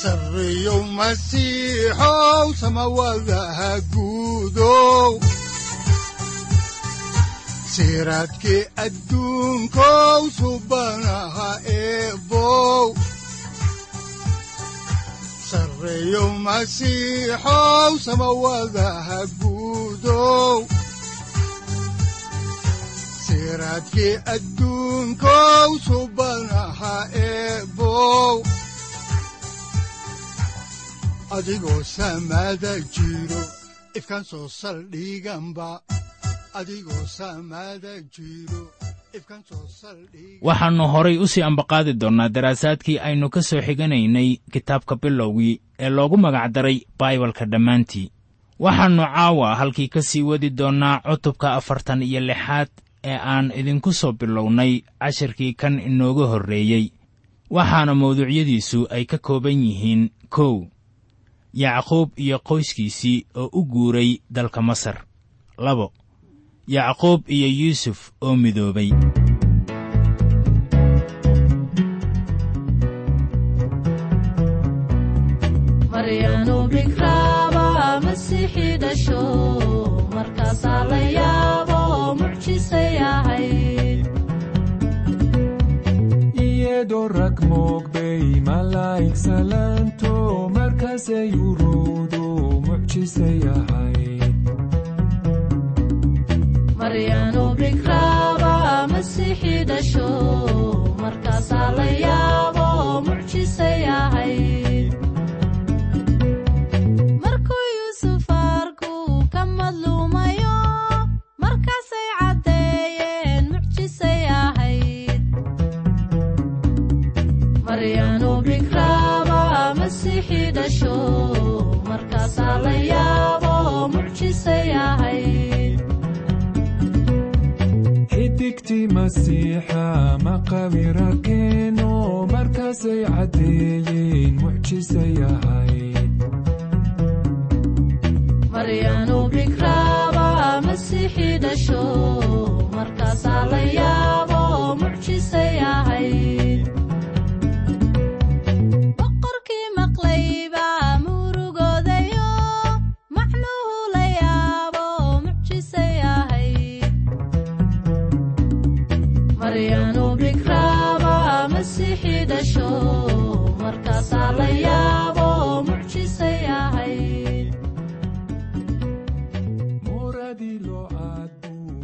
sareyow masiixow samawadaha guudow siraadkii adduunkow subanaha eebow sareyow masiixow samawadaha guudow siraadkii adduunkow subanaha adigoo samaada jiro ifkaan soo saldhiganba waxaannu horay u sii ambaqaadi doonnaa daraasaadkii aynu ka soo xiganaynay kitaabka bilowgii ee loogu magacdaray baibalka dhammaantii. Waxaannu caawa halkii ka sii wadi doonnaa cutubka afartan iyo lixaad ee aan idinku soo bilownay cashirkii kan inooga horreeyey. Waxaana mawduucyadiisu ay ka kooban yihiin kow yacquub iyo qoyskiisii oo u guuray dalka masar. Labo yacquub iyo yuusuf oo midoobay. Maryanu bikraaba masiixi dhasho markaasaa la yaabo mucjisay ahayd iyadoo rag moogbay malaa'ig maryanu bikraaba masiixi dhasho markaasaa la yaabo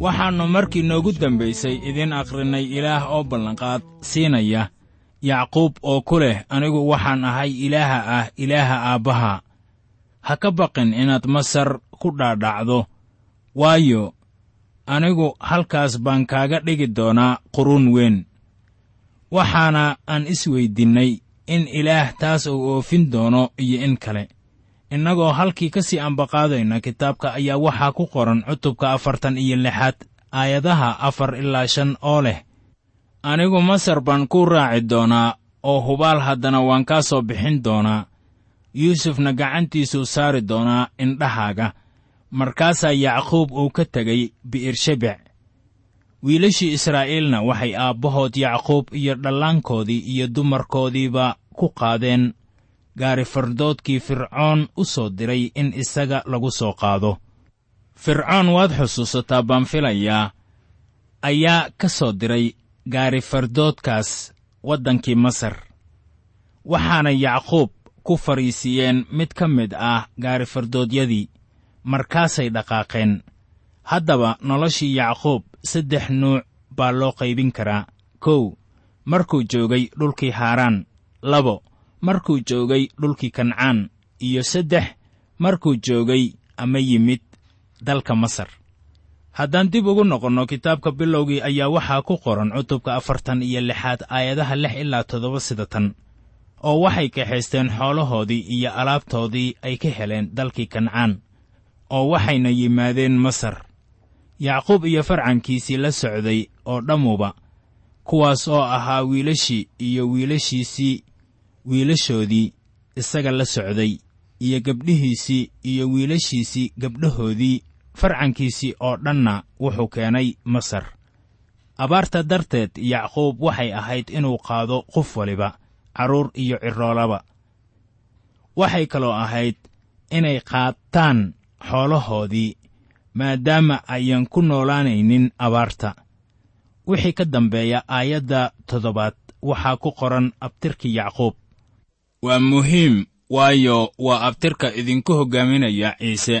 waxaannu markii noogu dambaysay idiin akhrinay ilaah oo ballanqaad siinaya yacquub oo ku leh anigu waxaan ahay ilaaha ah ilaaha aabbaha. Ha ka baqin inaad masar ku dhaadhacdo. Waayo anigu halkaas baan kaaga dhigi doonaa quruun weyn. Waxaana aan isweyddiinnay in ilaah taas uu oofin doono iyo in kale innagoo halkii ka sii ambaqaadayna kitaabka ayaa waxaa ku qoran cutubka afartan iyo lixaad aayadaha afar ilaa shan oo leh. Anigu masar baan ku raaci doonaa oo hubaal haddana waan kaa soo bixin doonaa. Yuusufna gacantiisuu saari doonaa indhahaaga. Markaasaa yacquub uu ka tegay bi'ershebec wiilashii israa'iilna waxay aabbahood yacquub iyo dhallaankoodii iyo dumarkoodiiba ku qaadeen gaari fardoodkii fircoon u soo diray in isaga lagu soo qaado. Fircoon waad xusuusataa baan filayaa ayaa ka soo diray gaari fardoodkaas waddankii masar. Waxaana yacquub ku fadhiisiiyeen mid ka mid ah gaari fardoodyadii markaasay dhaqaaqeen haddaba noloshii yacquub saddex nuuc baa loo qaybin karaa. Kow markuu joogay dhulkii haaraan labo markuu joogay dhulkii kancaan iyo saddex markuu joogay ama yimid dalka masar. Haddaan dib ugu noqonno kitaabka bilowgii ayaa waxaa ku qoran cutubka afartan iyo lixaad aayadaha lix ilaa toddoba sida tan oo waxay kaxaysteen xoolahoodii iyo alaabtoodii ay ka heleen dalkii kancaan oo waxayna yimaadeen masar. Yacquub iyo farcankiisii la socday oo dhammuba kuwaas oo ahaa wiilashii iyo wiilashiisii wiilashoodii isaga la socday iyo gabdhihiisii iyo wiilashiisii gabdhahoodii farcankiisii oo dhanna wuxuu keenay masar. Abaarta darteed yacquub waxay ahayd inuu qaado qof waliba carruur iyo ciroolaba. Waxay kaloo ahayd inay qaataan xoolahoodii maadaama ayan ku noolaanaynin abaarta. Wixii ka dambeeya aayadda toddobaad waxaa ku qoran abtirkii yacquub waa muhiim waayo waa abtirka idinku hoggaaminaya ciise.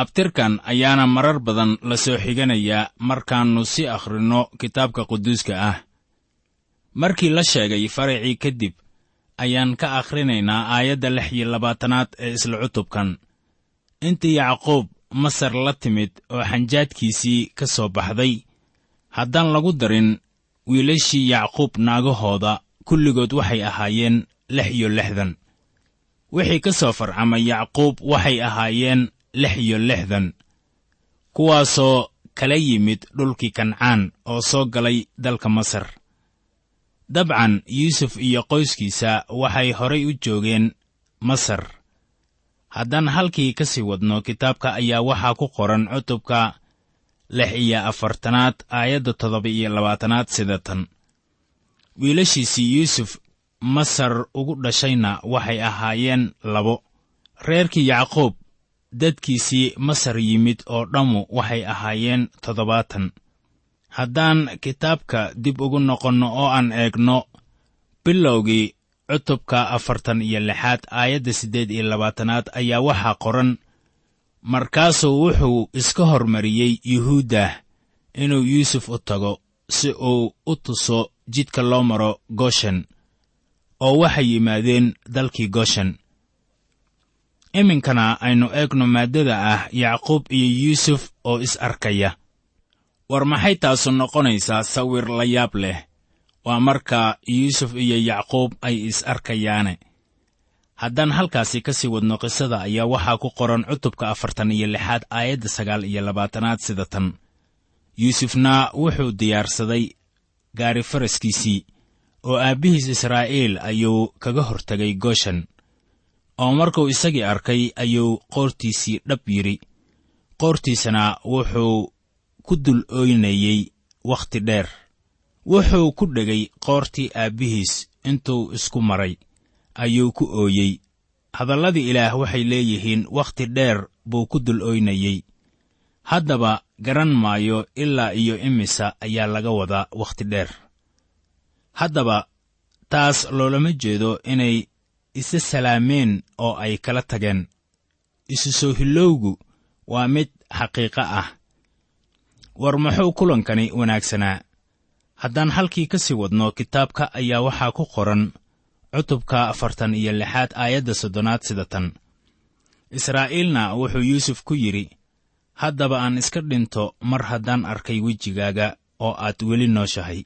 Abtirkan ayaana marar badan la soo xiganayaa markaannu si akhrinno kitaabka quduuska ah. Markii la sheegay faracii kadib ayaan ka akhrinaynaa aayadda lix iyo labaatanaad ee isla cutubkan. Intii yacquub masar la timid oo xanjaadkiisii ka soo baxday haddaan lagu darin wiilashii yacquub naagahooda kulligood waxay ahaayeen lix iyo lixdan. Wixii ka soo farcamay yacquub waxay ahaayeen lix iyo lixdan kuwaasoo kala yimid dhulkii kancaan oo soo galay dalka masar. Dabcan yuusuf iyo qoyskiisa waxay horay u joogeen masar. Haddaan halkii ka sii wadno kitaabka ayaa waxaa ku qoran cutubka lix iyo afartanaad aayadda toddoba iyo labaatanaad sida tan. Wiilashiisii yuusuf masar ugu dhashayna waxay ahaayeen labo. Reerkii yacquub dadkiisii masar yimid oo dhammu waxay ahaayeen toddobaatan. Haddaan kitaabka dib ugu noqonno oo aan eegno bilowgii cutubka afartan iyo lixaad aayadda siddeed iyo labaatanaad ayaa waxaa qoran markaasuu wuxuu iska hormariyey yuhuuddah inuu yuusuf u tago si uu u tuso jidka loo maro goshen oo waxay yimaadeen dalkii goshen. Iminkana aynu eegno maaddada ah yacquub iyo yuusuf oo is arkaya. War maxay taasu noqonaysaa sawir la yaab leh? Waa marka yuusuf iyo yacquub ay is arkayaane. Haddaan halkaasi ka sii wadno qisada ayaa waxaa ku qoran cutubka afartan iyo lixaad aayadda sagaal iyo labaatanaad sida tan. Yuusufna wuxuu diyaarsaday gaari faraskiisii oo aabbihiis israa'iil ayuu kaga hortegay goshen oo markuu isagii arkay ayuu qoortiisii dhab yidhi. Qoortiisana wuxuu ku dul ooynayey wakhti dheer. Wuxuu ku dhegay qoortii aabbihiis intuu isku maray. Ayuu ku ooyey hadalladii ilaah waxay leeyihiin wakhti dheer buu ku dul ooynayey haddaba garan maayo ilaa iyo imisa ayaa laga wadaa wakhti dheer haddaba taas loolama jeedo inay isa salaameen oo ay kala tageen. Isu soo hilowgu waa mid xaqiiqo ah. War muxuu kulankani wanaagsanaa? Haddaan halkii ka sii wadno kitaabka ayaa waxaa ku qoran cutubka afartan iyo lixaad aayadda soddonaad sida tan. Israa'iilna wuxuu yuusuf ku yidhi haddaba aan iska dhinto mar haddaan arkay wejigaaga oo aad weli nooshahay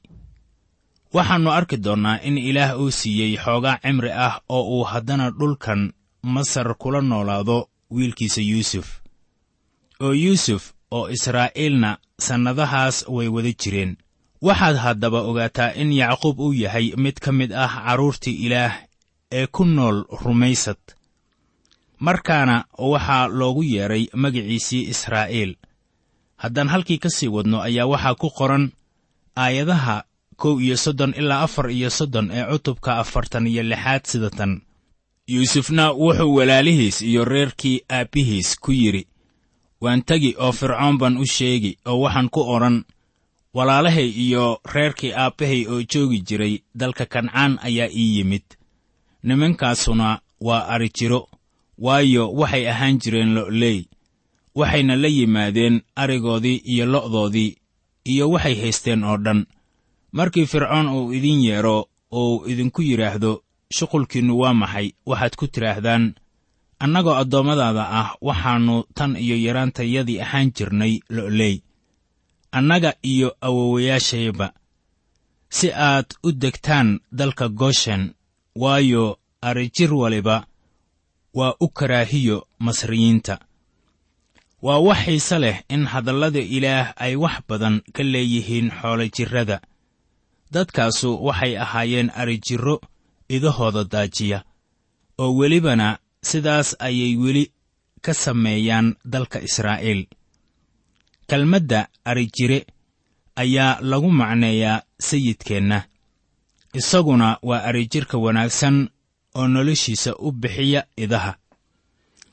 waxaannu arki doonnaa in ilaah uu siiyey xoogaa cimri ah oo uu haddana dhulkan masar kula noolaado wiilkiisa yuusuf. Oo yuusuf oo israa'iilna sannadahaas way wada jireen. Waxaad haddaba ogaataa in yacquub uu yahay mid ka mid ah carruurtii ilaah ee ku nool rumaysad. Markaana waxaa loogu yeedhay magiciisii israa'iil. Haddaan halkii ka sii wadno ayaa waxaa ku qoran aayadaha kow iyo soddon ilaa afar iyo soddon ee cutubka afartan iyo lixaad sida tan yuusufna wuxuu walaalihiis iyo reerkii aabbihiis ku yidhi waan tegi oo fircoon baan u sheegi oo waxaan ku odhan walaalahay iyo reerkii aabbahay oo joogi jiray dalka kancaan ayaa ii yimid. Nimankaasuna waa arijiro waayo waxay ahaan jireen lo'ley waxayna la yimaadeen arigoodii iyo lo'doodii iyo waxay haysteen oo dhan markii fircoon uu idin yeedho uu idinku yidhaahdo shuqulkiinnu waa maxay? Waxaad ku tidhaahdaan annagoo addoommadaada ah waxaannu tan iyo yaraantayadii ahaan jirnay lo'ley. Annaga iyo awowayaashayba si aad u degtaan dalka goshen waayo arijir waliba waa u karaahiyo masriyiinta. Waa wax xiise leh in hadallada ilaah ay wax badan ka leeyihiin xoolojirrada dadkaasu waxay ahaayeen arijirro idahooda daajiya oo welibana sidaas ayay weli ka sameeyaan dalka israa'iil. Kelmadda arijire ayaa lagu macneeyaa sayidkeenna isaguna waa arijirka wanaagsan oo noloshiisa u bixiya idaha.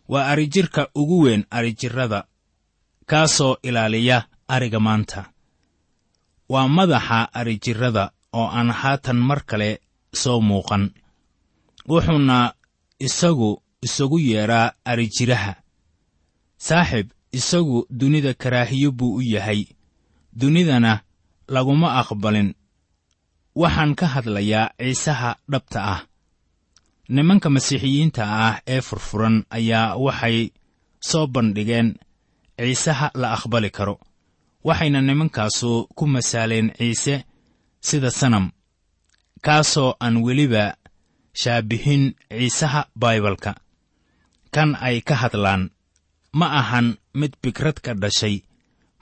Waa arijirka ugu weyn arijirrada kaasoo ilaaliya ariga maanta waa madaxa arijirrada oo aan haatan mar kale soo muuqan. Wuxuuna isagu isagu yeedhaa arijiraha. Saaxib isagu dunida karaahiyo buu u yahay. Dunidana laguma aqbalin. Waxaan ka hadlayaa ciisaha dhabta ah. Nimanka masiixiyiinta ah ee furfuran ayaa waxay soo bandhigeen ciisaha la aqbali karo waxayna nimankaasu ku masaaleen ciise sida sanam kaasoo aan weliba shaabihin ciisaha baibalka. Kan ay ka hadlaan ma ahan mid bikrad ka dhashay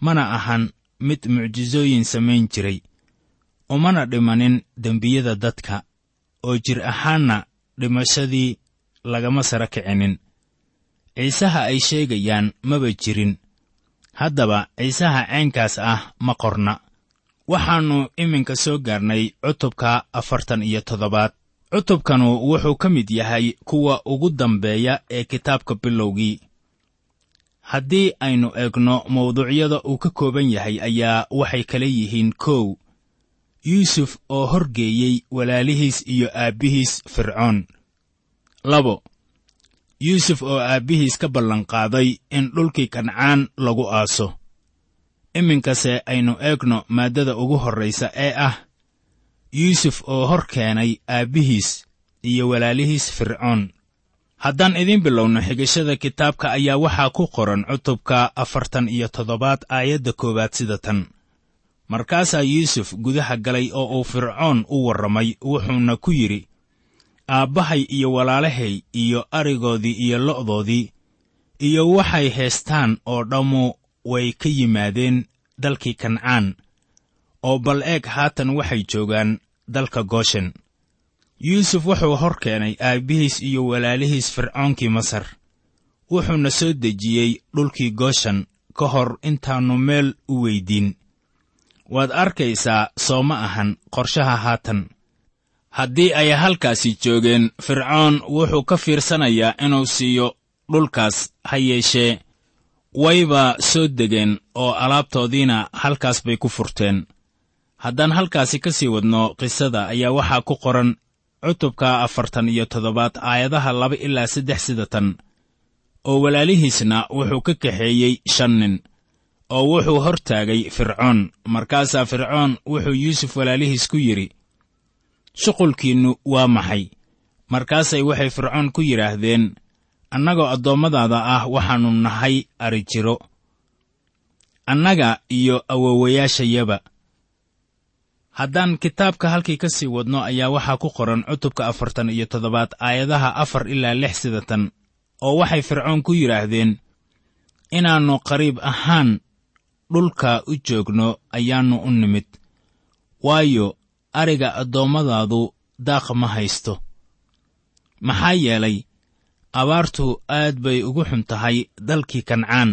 mana ahan mid mucjisooyin samayn jiray umana dhimanin dembiyada dadka oo jir ahaanna dhimashadii lagama sara kicinin. Ciisaha ay sheegayaan maba jirin haddaba ciisaha caynkaas ah ma qorna. Waxaannu iminka soo gaarnay cutubka afartan iyo toddobaad. Cutubkanu wuxuu ka mid yahay kuwa ugu dambeeya ee kitaabka bilowgii. Haddii aynu eegno mawduucyada uu ka kooban yahay ayaa waxay kala yihiin kow. Yuusuf oo horgeeyey walaalihiis iyo aabbihiis fircoon. Labo yuusuf oo aabbihiis ka ballanqaaday in dhulkii kancaan lagu aaso. Iminkase aynu eegno maaddada ugu horraysa ee ah yuusuf oo hor keenay aabbihiis iyo walaalihiis fircoon. Haddaan idiin bilowno xigashada kitaabka ayaa waxaa ku qoran cutubka afartan iyo toddobaad aayadda koowaad sida tan. Markaasaa yuusuf gudaha galay oo uu fircoon u warramay wuxuuna ku yidhi aabbahay iyo walaalahay iyo arigoodii iyo lo'doodii iyo waxay heestaan oo dhammu way ka yimaadeen dalkii kancaan oo bal eeg haatan waxay joogaan dalka gooshen. Yuusuf wuxuu hor keenay aabbihiis iyo walaalihiis fircoonkii masar wuxuuna soo dejiyey dhulkii gooshan ka hor intaannu meel u weyddiin waad arkaysaa soo ma ahan qorshaha haatan haddii ay halkaasi joogeen fircoon wuxuu ka fiirsanayaa inuu siiyo dhulkaas ha yeeshee. Wayba soo degeen oo alaabtoodiina halkaas bay ku furteen. Haddaan halkaasi ka sii wadno qisada ayaa waxaa ku qoran cutubka afartan iyo toddobaad aayadaha laba ilaa saddex sida tan oo walaalihiisna wuxuu ka kaxeeyey shan nin oo wuxuu hor taagay fircoon. Markaasaa fircoon wuxuu yuusuf walaalihiis ku yidhi shuqulkiinnu waa maxay? Markaasay waxay fircoon ku yidhaahdeen annagoo addoommadaada ah waxaannu nahay arijiro annaga iyo awowayaashayaba haddaan kitaabka halkii ka sii wadno ayaa waxaa ku qoran cutubka afartan iyo toddobaad aayadaha afar ilaa lix sida tan oo waxay fircoon ku yidhaahdeen inaannu qariib ahaan dhulka u joogno ayaannu u nimid. Waayo ariga addoommadaadu daaq ma haysto. Maxaa yeelay abaartu aad bay ugu xun tahay dalkii kancaan.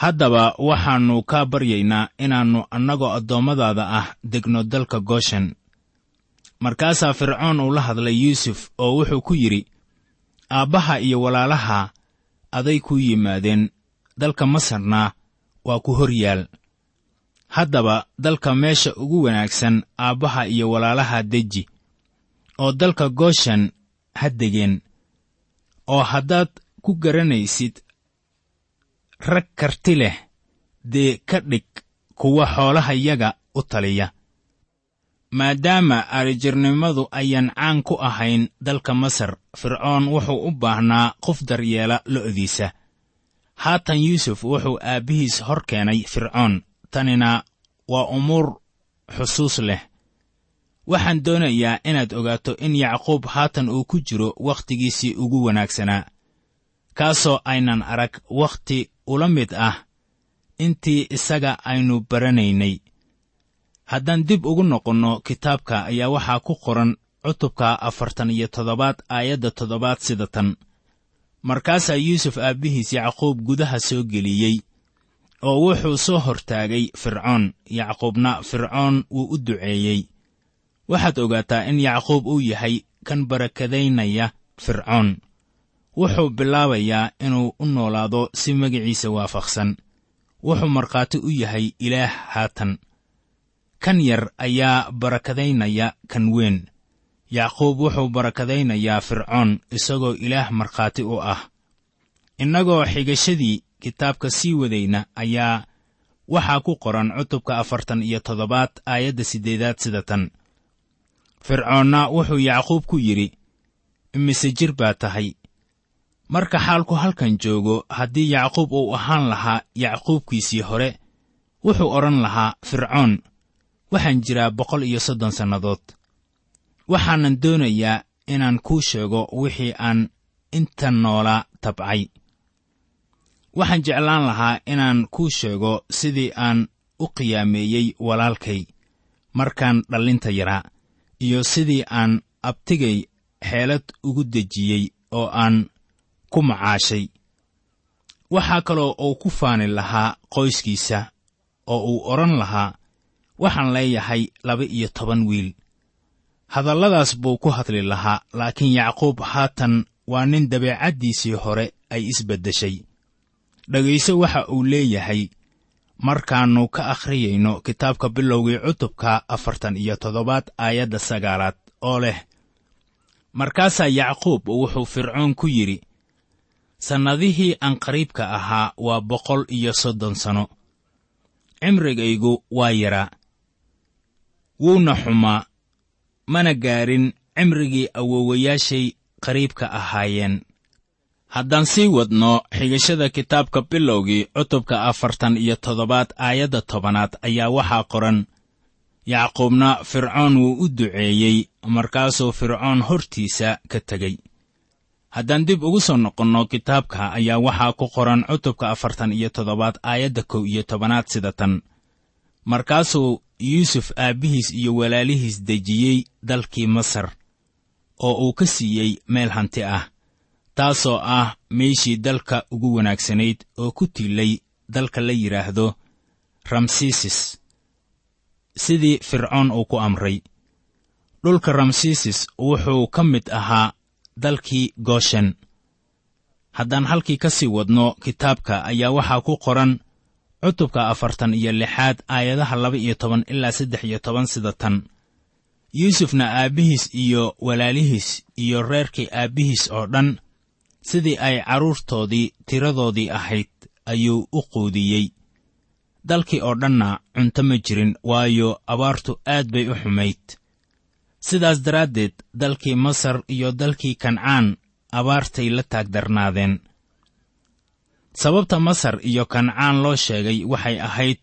Haddaba waxaannu kaa baryaynaa inaannu annagoo addoommadaada ah degno dalka gooshen markaasaa fircoon uu la hadlay yuusuf oo wuxuu ku yidhi aabbaha iyo walaalaha aday kuu yimaadeen dalka masarna waa ku hor yaal haddaba dalka meesha ugu wanaagsan aabbaha iyo walaalaha deji oo dalka gooshan ha degeen oo haddaad ku garanaysid rag karti leh dee ka dhig kuwa xoolahayaga u taliya. Maadaama arijirnimadu ayaan caan ku ahayn dalka masar fircoon wuxuu u baahnaa qof daryeela lo'diisa. Haatan yuusuf wuxuu aabbihiis hor keenay fircoon tanina waa umuur xusuus leh. Waxaan doonayaa inaad ogaato in yacquub haatan uu ku jiro wakhtigiisii ugu wanaagsanaa kaasoo aynan arag wakhti ula mid ah intii isaga aynu baranaynay. Haddaan dib ugu noqonno kitaabka ayaa waxaa ku qoran cutubka afartan iyo toddobaad aayadda toddobaad sida tan. Markaasaa yuusuf aabbihiis yacquub gudaha soo geliyey oo wuxuu soo hortaagay fircoon. Yacquubna fircoon wuu u duceeyey. Waxaad ogaataa in yacquub uu yahay kan barakadaynaya fircoon. Wuxuu bilaabayaa inuu u noolaado si magiciisa waafaqsan. Wuxuu markhaati u yahay ilaah haatan. Kan yar ayaa barakadaynaya kan weyn. Yacquub wuxuu barakadaynayaa fircoon isagoo ilaah markhaati u ah. Innagoo xigashadii kitaabka sii wadayna ayaa waxaa ku qoran cutubka afartan iyo toddobaad aayadda siddeedaad sida tan. Fircoonna wuxuu yacquub ku yidhi imise jir baa tahay. Marka xaalku halkan joogo haddii yacquub uu ahaan lahaa yacquubkiisii hore wuxuu odhan lahaa fircoon waxaan jiraa boqol iyo soddon sannadood. Waxaanan doonayaa inaan kuu sheego wixii aan inta noolaa tabcay waxaan jeclaan lahaa inaan kuu sheego sidii aan u qiyaameeyey walaalkay markaan dhallinta yaraa iyo sidii aan abtigay xeelad ugu dejiyey oo aan ku macaashay. Waxaa kaloo uu ku faani lahaa qoyskiisa oo uu odhan lahaa waxaan leeyahay laba iyo toban wiil. Hadalladaas buu ku hadli lahaa laakiin yacquub haatan waa nin dabeecaddiisii hore ay isbeddeshay dhegayso waxa uu leeyahay. Markaannu ka akhriyayno kitaabka bilowgii cutubka afartan iyo toddobaad aayadda sagaalaad oo leh markaasaa yacquub wuxuu fircoon ku yidhi sannadihii aan qariibka ahaa waa boqol iyo soddon sano. Cimrigaygu waa yaraa. Wuuna xumaa. Mana gaarin. Cimrigii awoowayaashay qariibka ahaayeen haddaan sii wadno xigashada kitaabka bilowgii cutubka afartan iyo toddobaad aayadda tobanaad ayaa waxaa qoran. Yacquubna fircoon wuu u duceeyey markaasuu fircoon hortiisa ka tegey. Haddaan dib ugu soo noqonno kitaabka ayaa waxaa ku qoran cutubka afartan iyo toddobaad aayadda kow iyo tobanaad sida tan. Markaasuu yuusuf aabbihiis iyo walaalihiis dejiyey dalkii masar oo uu ka siiyey meel hanti ah taasoo ah meeshii dalka ugu wanaagsanayd oo ku tiilay dalka la yidhaahdo ramsiisis sidii fircoon uu ku amray dhulka ramsiisis wuxuu ka mid ahaa dalkii gooshen haddaan halkii ka sii wadno kitaabka ayaa waxaa ku qoran cutubka afartan iyo lixaad aayadaha laba iyo toban ilaa saddex iyo toban sida tan. Yuusufna aabbihiis iyo walaalihiis iyo reerkii aabbihiis oo dhan sidii ay carruurtoodii tiradoodii ahayd ayuu u quudiyey. Dalkii oo dhanna cunto ma jirin waayo abaartu aad bay u xumayd. Sidaas daraaddeed dalkii masar iyo dalkii kancaan abaartay la taagdarnaadeen. Sababta masar iyo kancaan loo sheegay waxay ahayd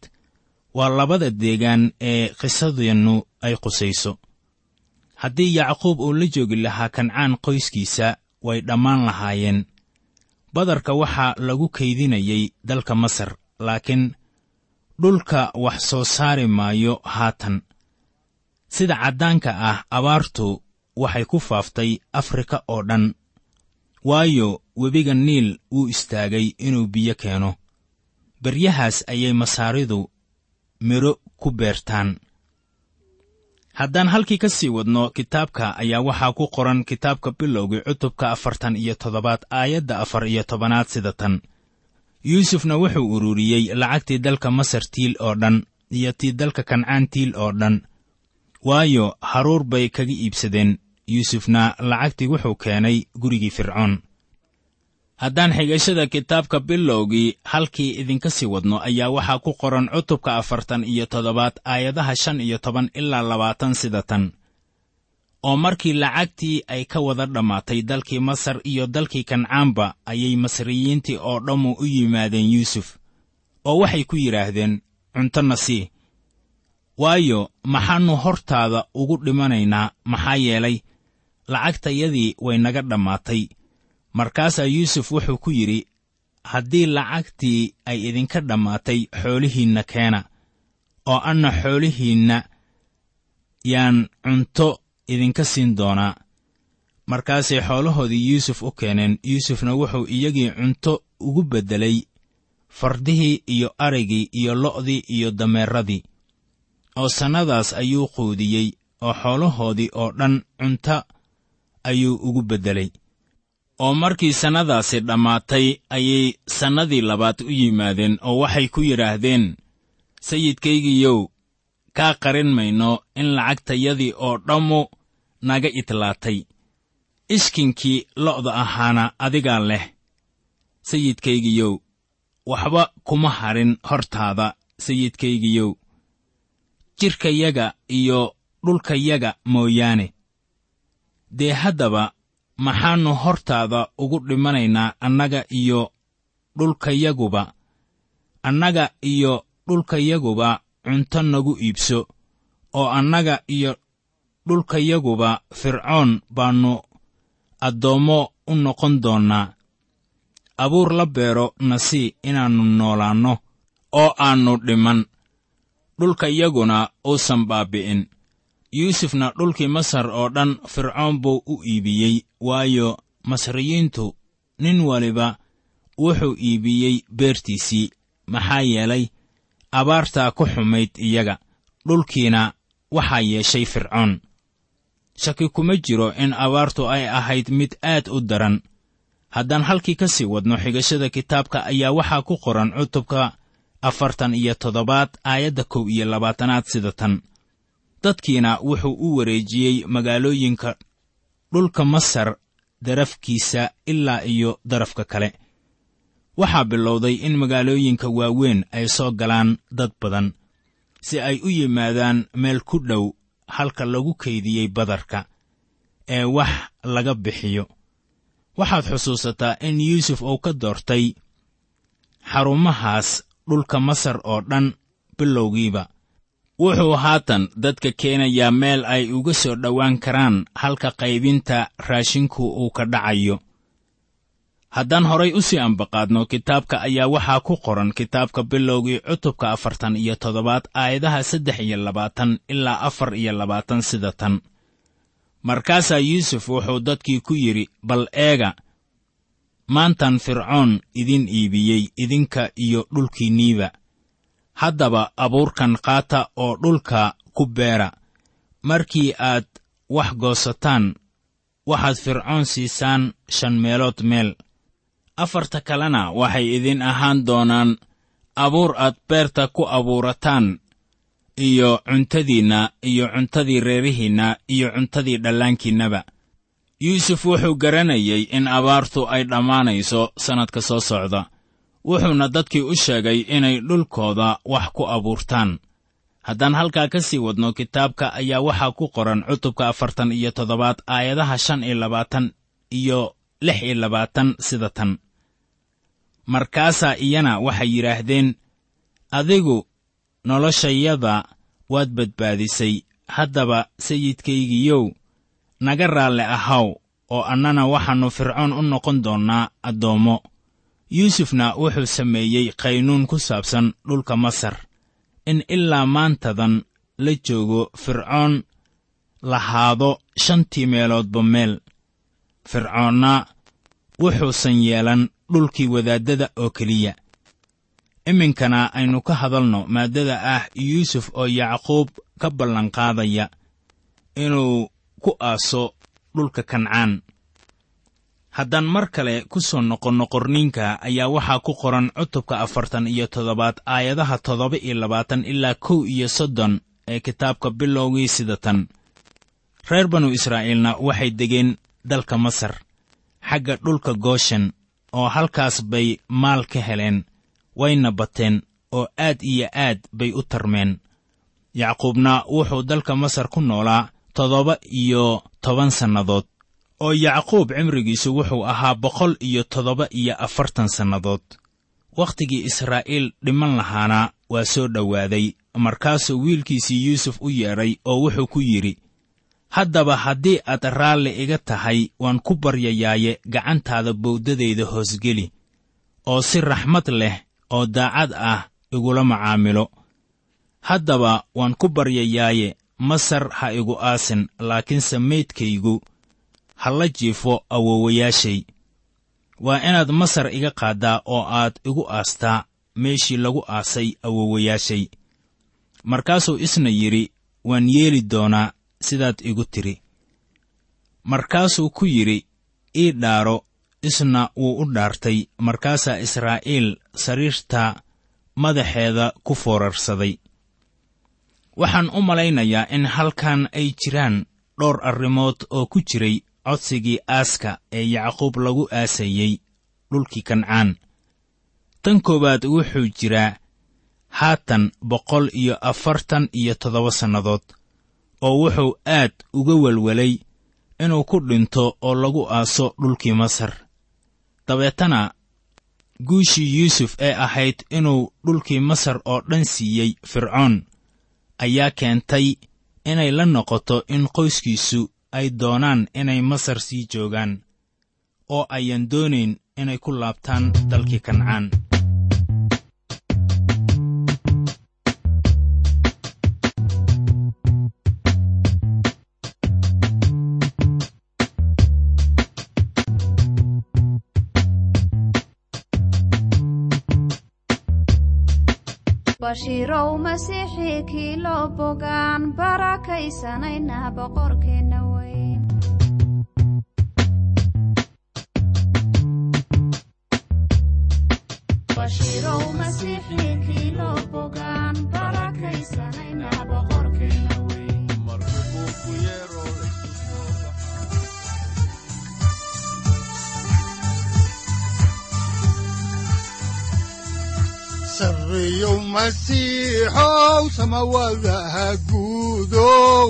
waa labada deegaan ee qisadeennu ay qusayso. Haddii yacquub uu la joogi lahaa kancaan qoyskiisa way dhammaan lahaayeen. Badarka waxaa lagu kaydinayay dalka masar laakiin dhulka wax soo saari maayo haatan. Sida caddaanka ah abaartu waxay ku faaftay afrika oo dhan. Waayo webiga niil wuu istaagay inuu biyo keeno. Beryahaas ayay masaaridu midho ku beertaan haddaan halkii ka sii wadno kitaabka ayaa waxaa ku qoran kitaabka bilowgii cutubka afartan iyo toddobaad aayadda afar iyo tobanaad sida tan. Yuusufna wuxuu ururiyey lacagtii dalka masar tiil oo dhan iyo tii dalka kancaan tiil oo dhan. Waayo haruur bay kaga iibsadeen. Yuusufna lacagtii wuxuu keenay gurigii fircoon haddaan xigashada kitaabka bilowgii halkii idinka sii wadno ayaa waxaa ku qoran cutubka afartan iyo toddobaad aayadaha shan iyo toban ilaa labaatan sida tan. Oo markii lacagtii ay ka wada dhammaatay dalkii masar iyo dalkii kancaanba ayay masriyiintii oo dhammu u yimaadeen yuusuf. Oo waxay ku yidhaahdeen cunto na sii waayo maxaannu hortaada ugu dhimanaynaa maxaa yeelay lacagtayadii way naga dhammaatay markaasaa yuusuf wuxuu ku yidhi haddii lacagtii ay idinka dhammaatay xoolihiinna keena oo anna xoolihiinna yaan cunto idinka siin doonaa. Markaasay xoolahoodii yuusuf u keeneen yuusufna wuxuu iyagii cunto ugu beddelay fardihii iyo arigii iyo lo'dii iyo dameeradii oo sannadaas ayuu quudiyey oo xoolahoodii oo dhan cunto ayuu ugu beddelay oo markii sannadaasi dhammaatay ayay sannadii labaad u yimaadeen oo waxay ku yidhaahdeen sayidkaygiiyow kaa qarin mayno in lacagtayadii oo dhammu naga itlaatay. Ishkinkii lo'da ahaana adigaa leh. Sayidkaygiyow waxba kuma hadhin hortaada sayidkaygiyow jidhkayaga iyo dhulkayaga mooyaane. Dee haddaba maxaannu hortaada ugu dhimanaynaa annaga iyo dhulkayaguba annaga iyo dhulkayaguba cunto nagu iibso. Oo annaga iyo dhulkayaguba fircoon baannu addoommo u noqon doonnaa. Abuur la beero nasii inaannu noolaanno oo aannu dhiman. Dhulkayaguna uusan baabbi'in yuusufna dhulkii masar oo dhan fircoon buu u iibiyey waayo masriyiintu nin waliba wuxuu iibiyey beertiisii maxaa yeelay abaartaa ku xumayd iyaga dhulkiina waxaa yeeshay fircoon. Shaki kuma jiro in abaartu ay ahayd mid aad u daran. Haddaan halkii ka sii wadno xigashada kitaabka ayaa waxaa ku qoran cutubka afartan iyo toddobaad aayadda kow iyo labaatanaad sida tan dadkiina wuxuu u wareejiyey magaalooyinka dhulka masar darafkiisa ilaa iyo darafka kale. Waxaa bilowday in magaalooyinka waaweyn ay soo galaan dad badan si ay u yimaadaan meel ku dhow halka lagu kaydiyey badarka ee wax laga bixiyo. Waxaad xusuusataa in yuusuf uu ka doortay xarumahaas dhulka masar oo dhan bilowgiiba wuxuu haatan dadka keenayaa meel ay uga soo dhowaan karaan halka qaybinta raashinku uu ka dhacayo. Haddaan horay u sii ambaqaadno kitaabka ayaa waxaa ku qoran kitaabka bilowgii cutubka afartan iyo toddobaad aayadaha saddex iyo labaatan ilaa afar iyo labaatan sida tan. Markaasaa yuusuf wuxuu dadkii ku yidhi bal eega maantan fircoon idin iibiyey idinka iyo dhulkiinniiba haddaba abuurkan qaata oo dhulka ku beera. Markii aad wax goosataan waxaad fircoon siisaan shan meelood meel. Afarta kalena waxay idin ahaan doonaan abuur aad beerta ku abuurataan iyo cuntadiinna iyo cuntadii reerihiinna iyo cuntadii dhallaankiinnaba. Yuusuf wuxuu garanayey in abaartu ay dhammaanayso sannadka soo socda wuxuuna dadkii u sheegay inay dhulkooda wax ku abuurtaan. Haddaan halkaa ka sii wadno kitaabka ayaa waxaa ku qoran cutubka afartan iyo toddobaad aayadaha shan iyo labaatan iyo lix iyo labaatan sida tan. Markaasaa iyana waxay yidhaahdeen adigu noloshayada waad badbaadisay. Haddaba sayidkaygiyow naga raalle ahaw oo annana waxaannu fircoon u noqon doonnaa addoommo yuusufna wuxuu sameeyey qaynuun ku saabsan dhulka masar. In ilaa maantadan la joogo fircoon lahaado shantii meeloodba meel. Fircoonna wuxuusan yeelan dhulkii wadaaddada oo keliya. Iminkana aynu ka hadalno maaddada ah yuusuf oo yacquub ka ballanqaadaya inuu ku aaso dhulka kancaan haddaan mar kale ku soo noqonno qorniinka ayaa waxaa ku qoran cutubka afartan iyo toddobaad aayadaha toddoba iyo labaatan ilaa kow iyo soddon ee kitaabka bilowgii sida tan reer banu israa'iilna waxay degeen dalka masar xagga dhulka gooshen oo halkaas bay maal ka heleen wayna bateen oo aad iyo aad bay u tarmeen. Yacquubna wuxuu dalka masar ku noolaa toddoba iyo toban sannadood oo yacquub cimrigiisu wuxuu ahaa boqol iyo toddoba iyo afartan sannadood. Wakhtigii israa'iil dhiman lahaana waa soo dhowaaday markaasuu wiilkiisii yuusuf u yeedhay oo wuxuu ku yidhi haddaba haddii aad raalli iga tahay waan ku baryayaaye gacantaada bowdadayda hoosgeli oo si raxmad leh oo daacad ah igula macaamilo. Haddaba waan ku baryayaaye masar ha igu aasin laakiinse maydkaygu ha la jiifo awoowayaashay. Waa inaad masar iga qaaddaa oo aad igu aastaa meeshii lagu aasay awoowayaashay. Markaasuu isna yidhi waan yeeli doonaa sidaad igu tidhi markaasuu ku yidhi ii dhaaro isna wuu u dhaartay. Markaasaa israa'iil sariirta madaxeeda ku foorarsaday. Waxaan u malaynayaa in halkan ay jiraan dhowr arrimood oo ku jiray codsigii aaska ee yacquub lagu aasayey dhulkii kancaan. Tan koowaad wuxuu jiraa haatan boqol iyo afartan iyo toddoba sannadood oo wuxuu aad uga welwelay inuu ku dhinto oo lagu aaso dhulkii masar. Dabeetana guushii yuusuf ee ahayd inuu dhulkii masar oo dhan siiyey fircoon ayaa keentay inay la noqoto in qoyskiisu ay doonaan inay masar sii joogaan oo ayan doonayn inay ku laabtaan dalkii kancaan bashiirow masiixii kii loo bogaan barakaysanayna boqorkeenna weyn sarreyow masiixow samawadaha guudow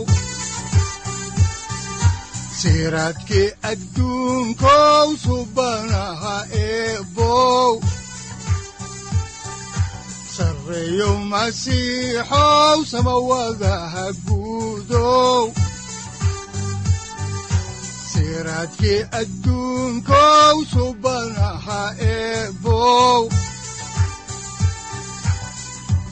siraadkii adduunkow subanaha eebow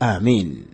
aamiin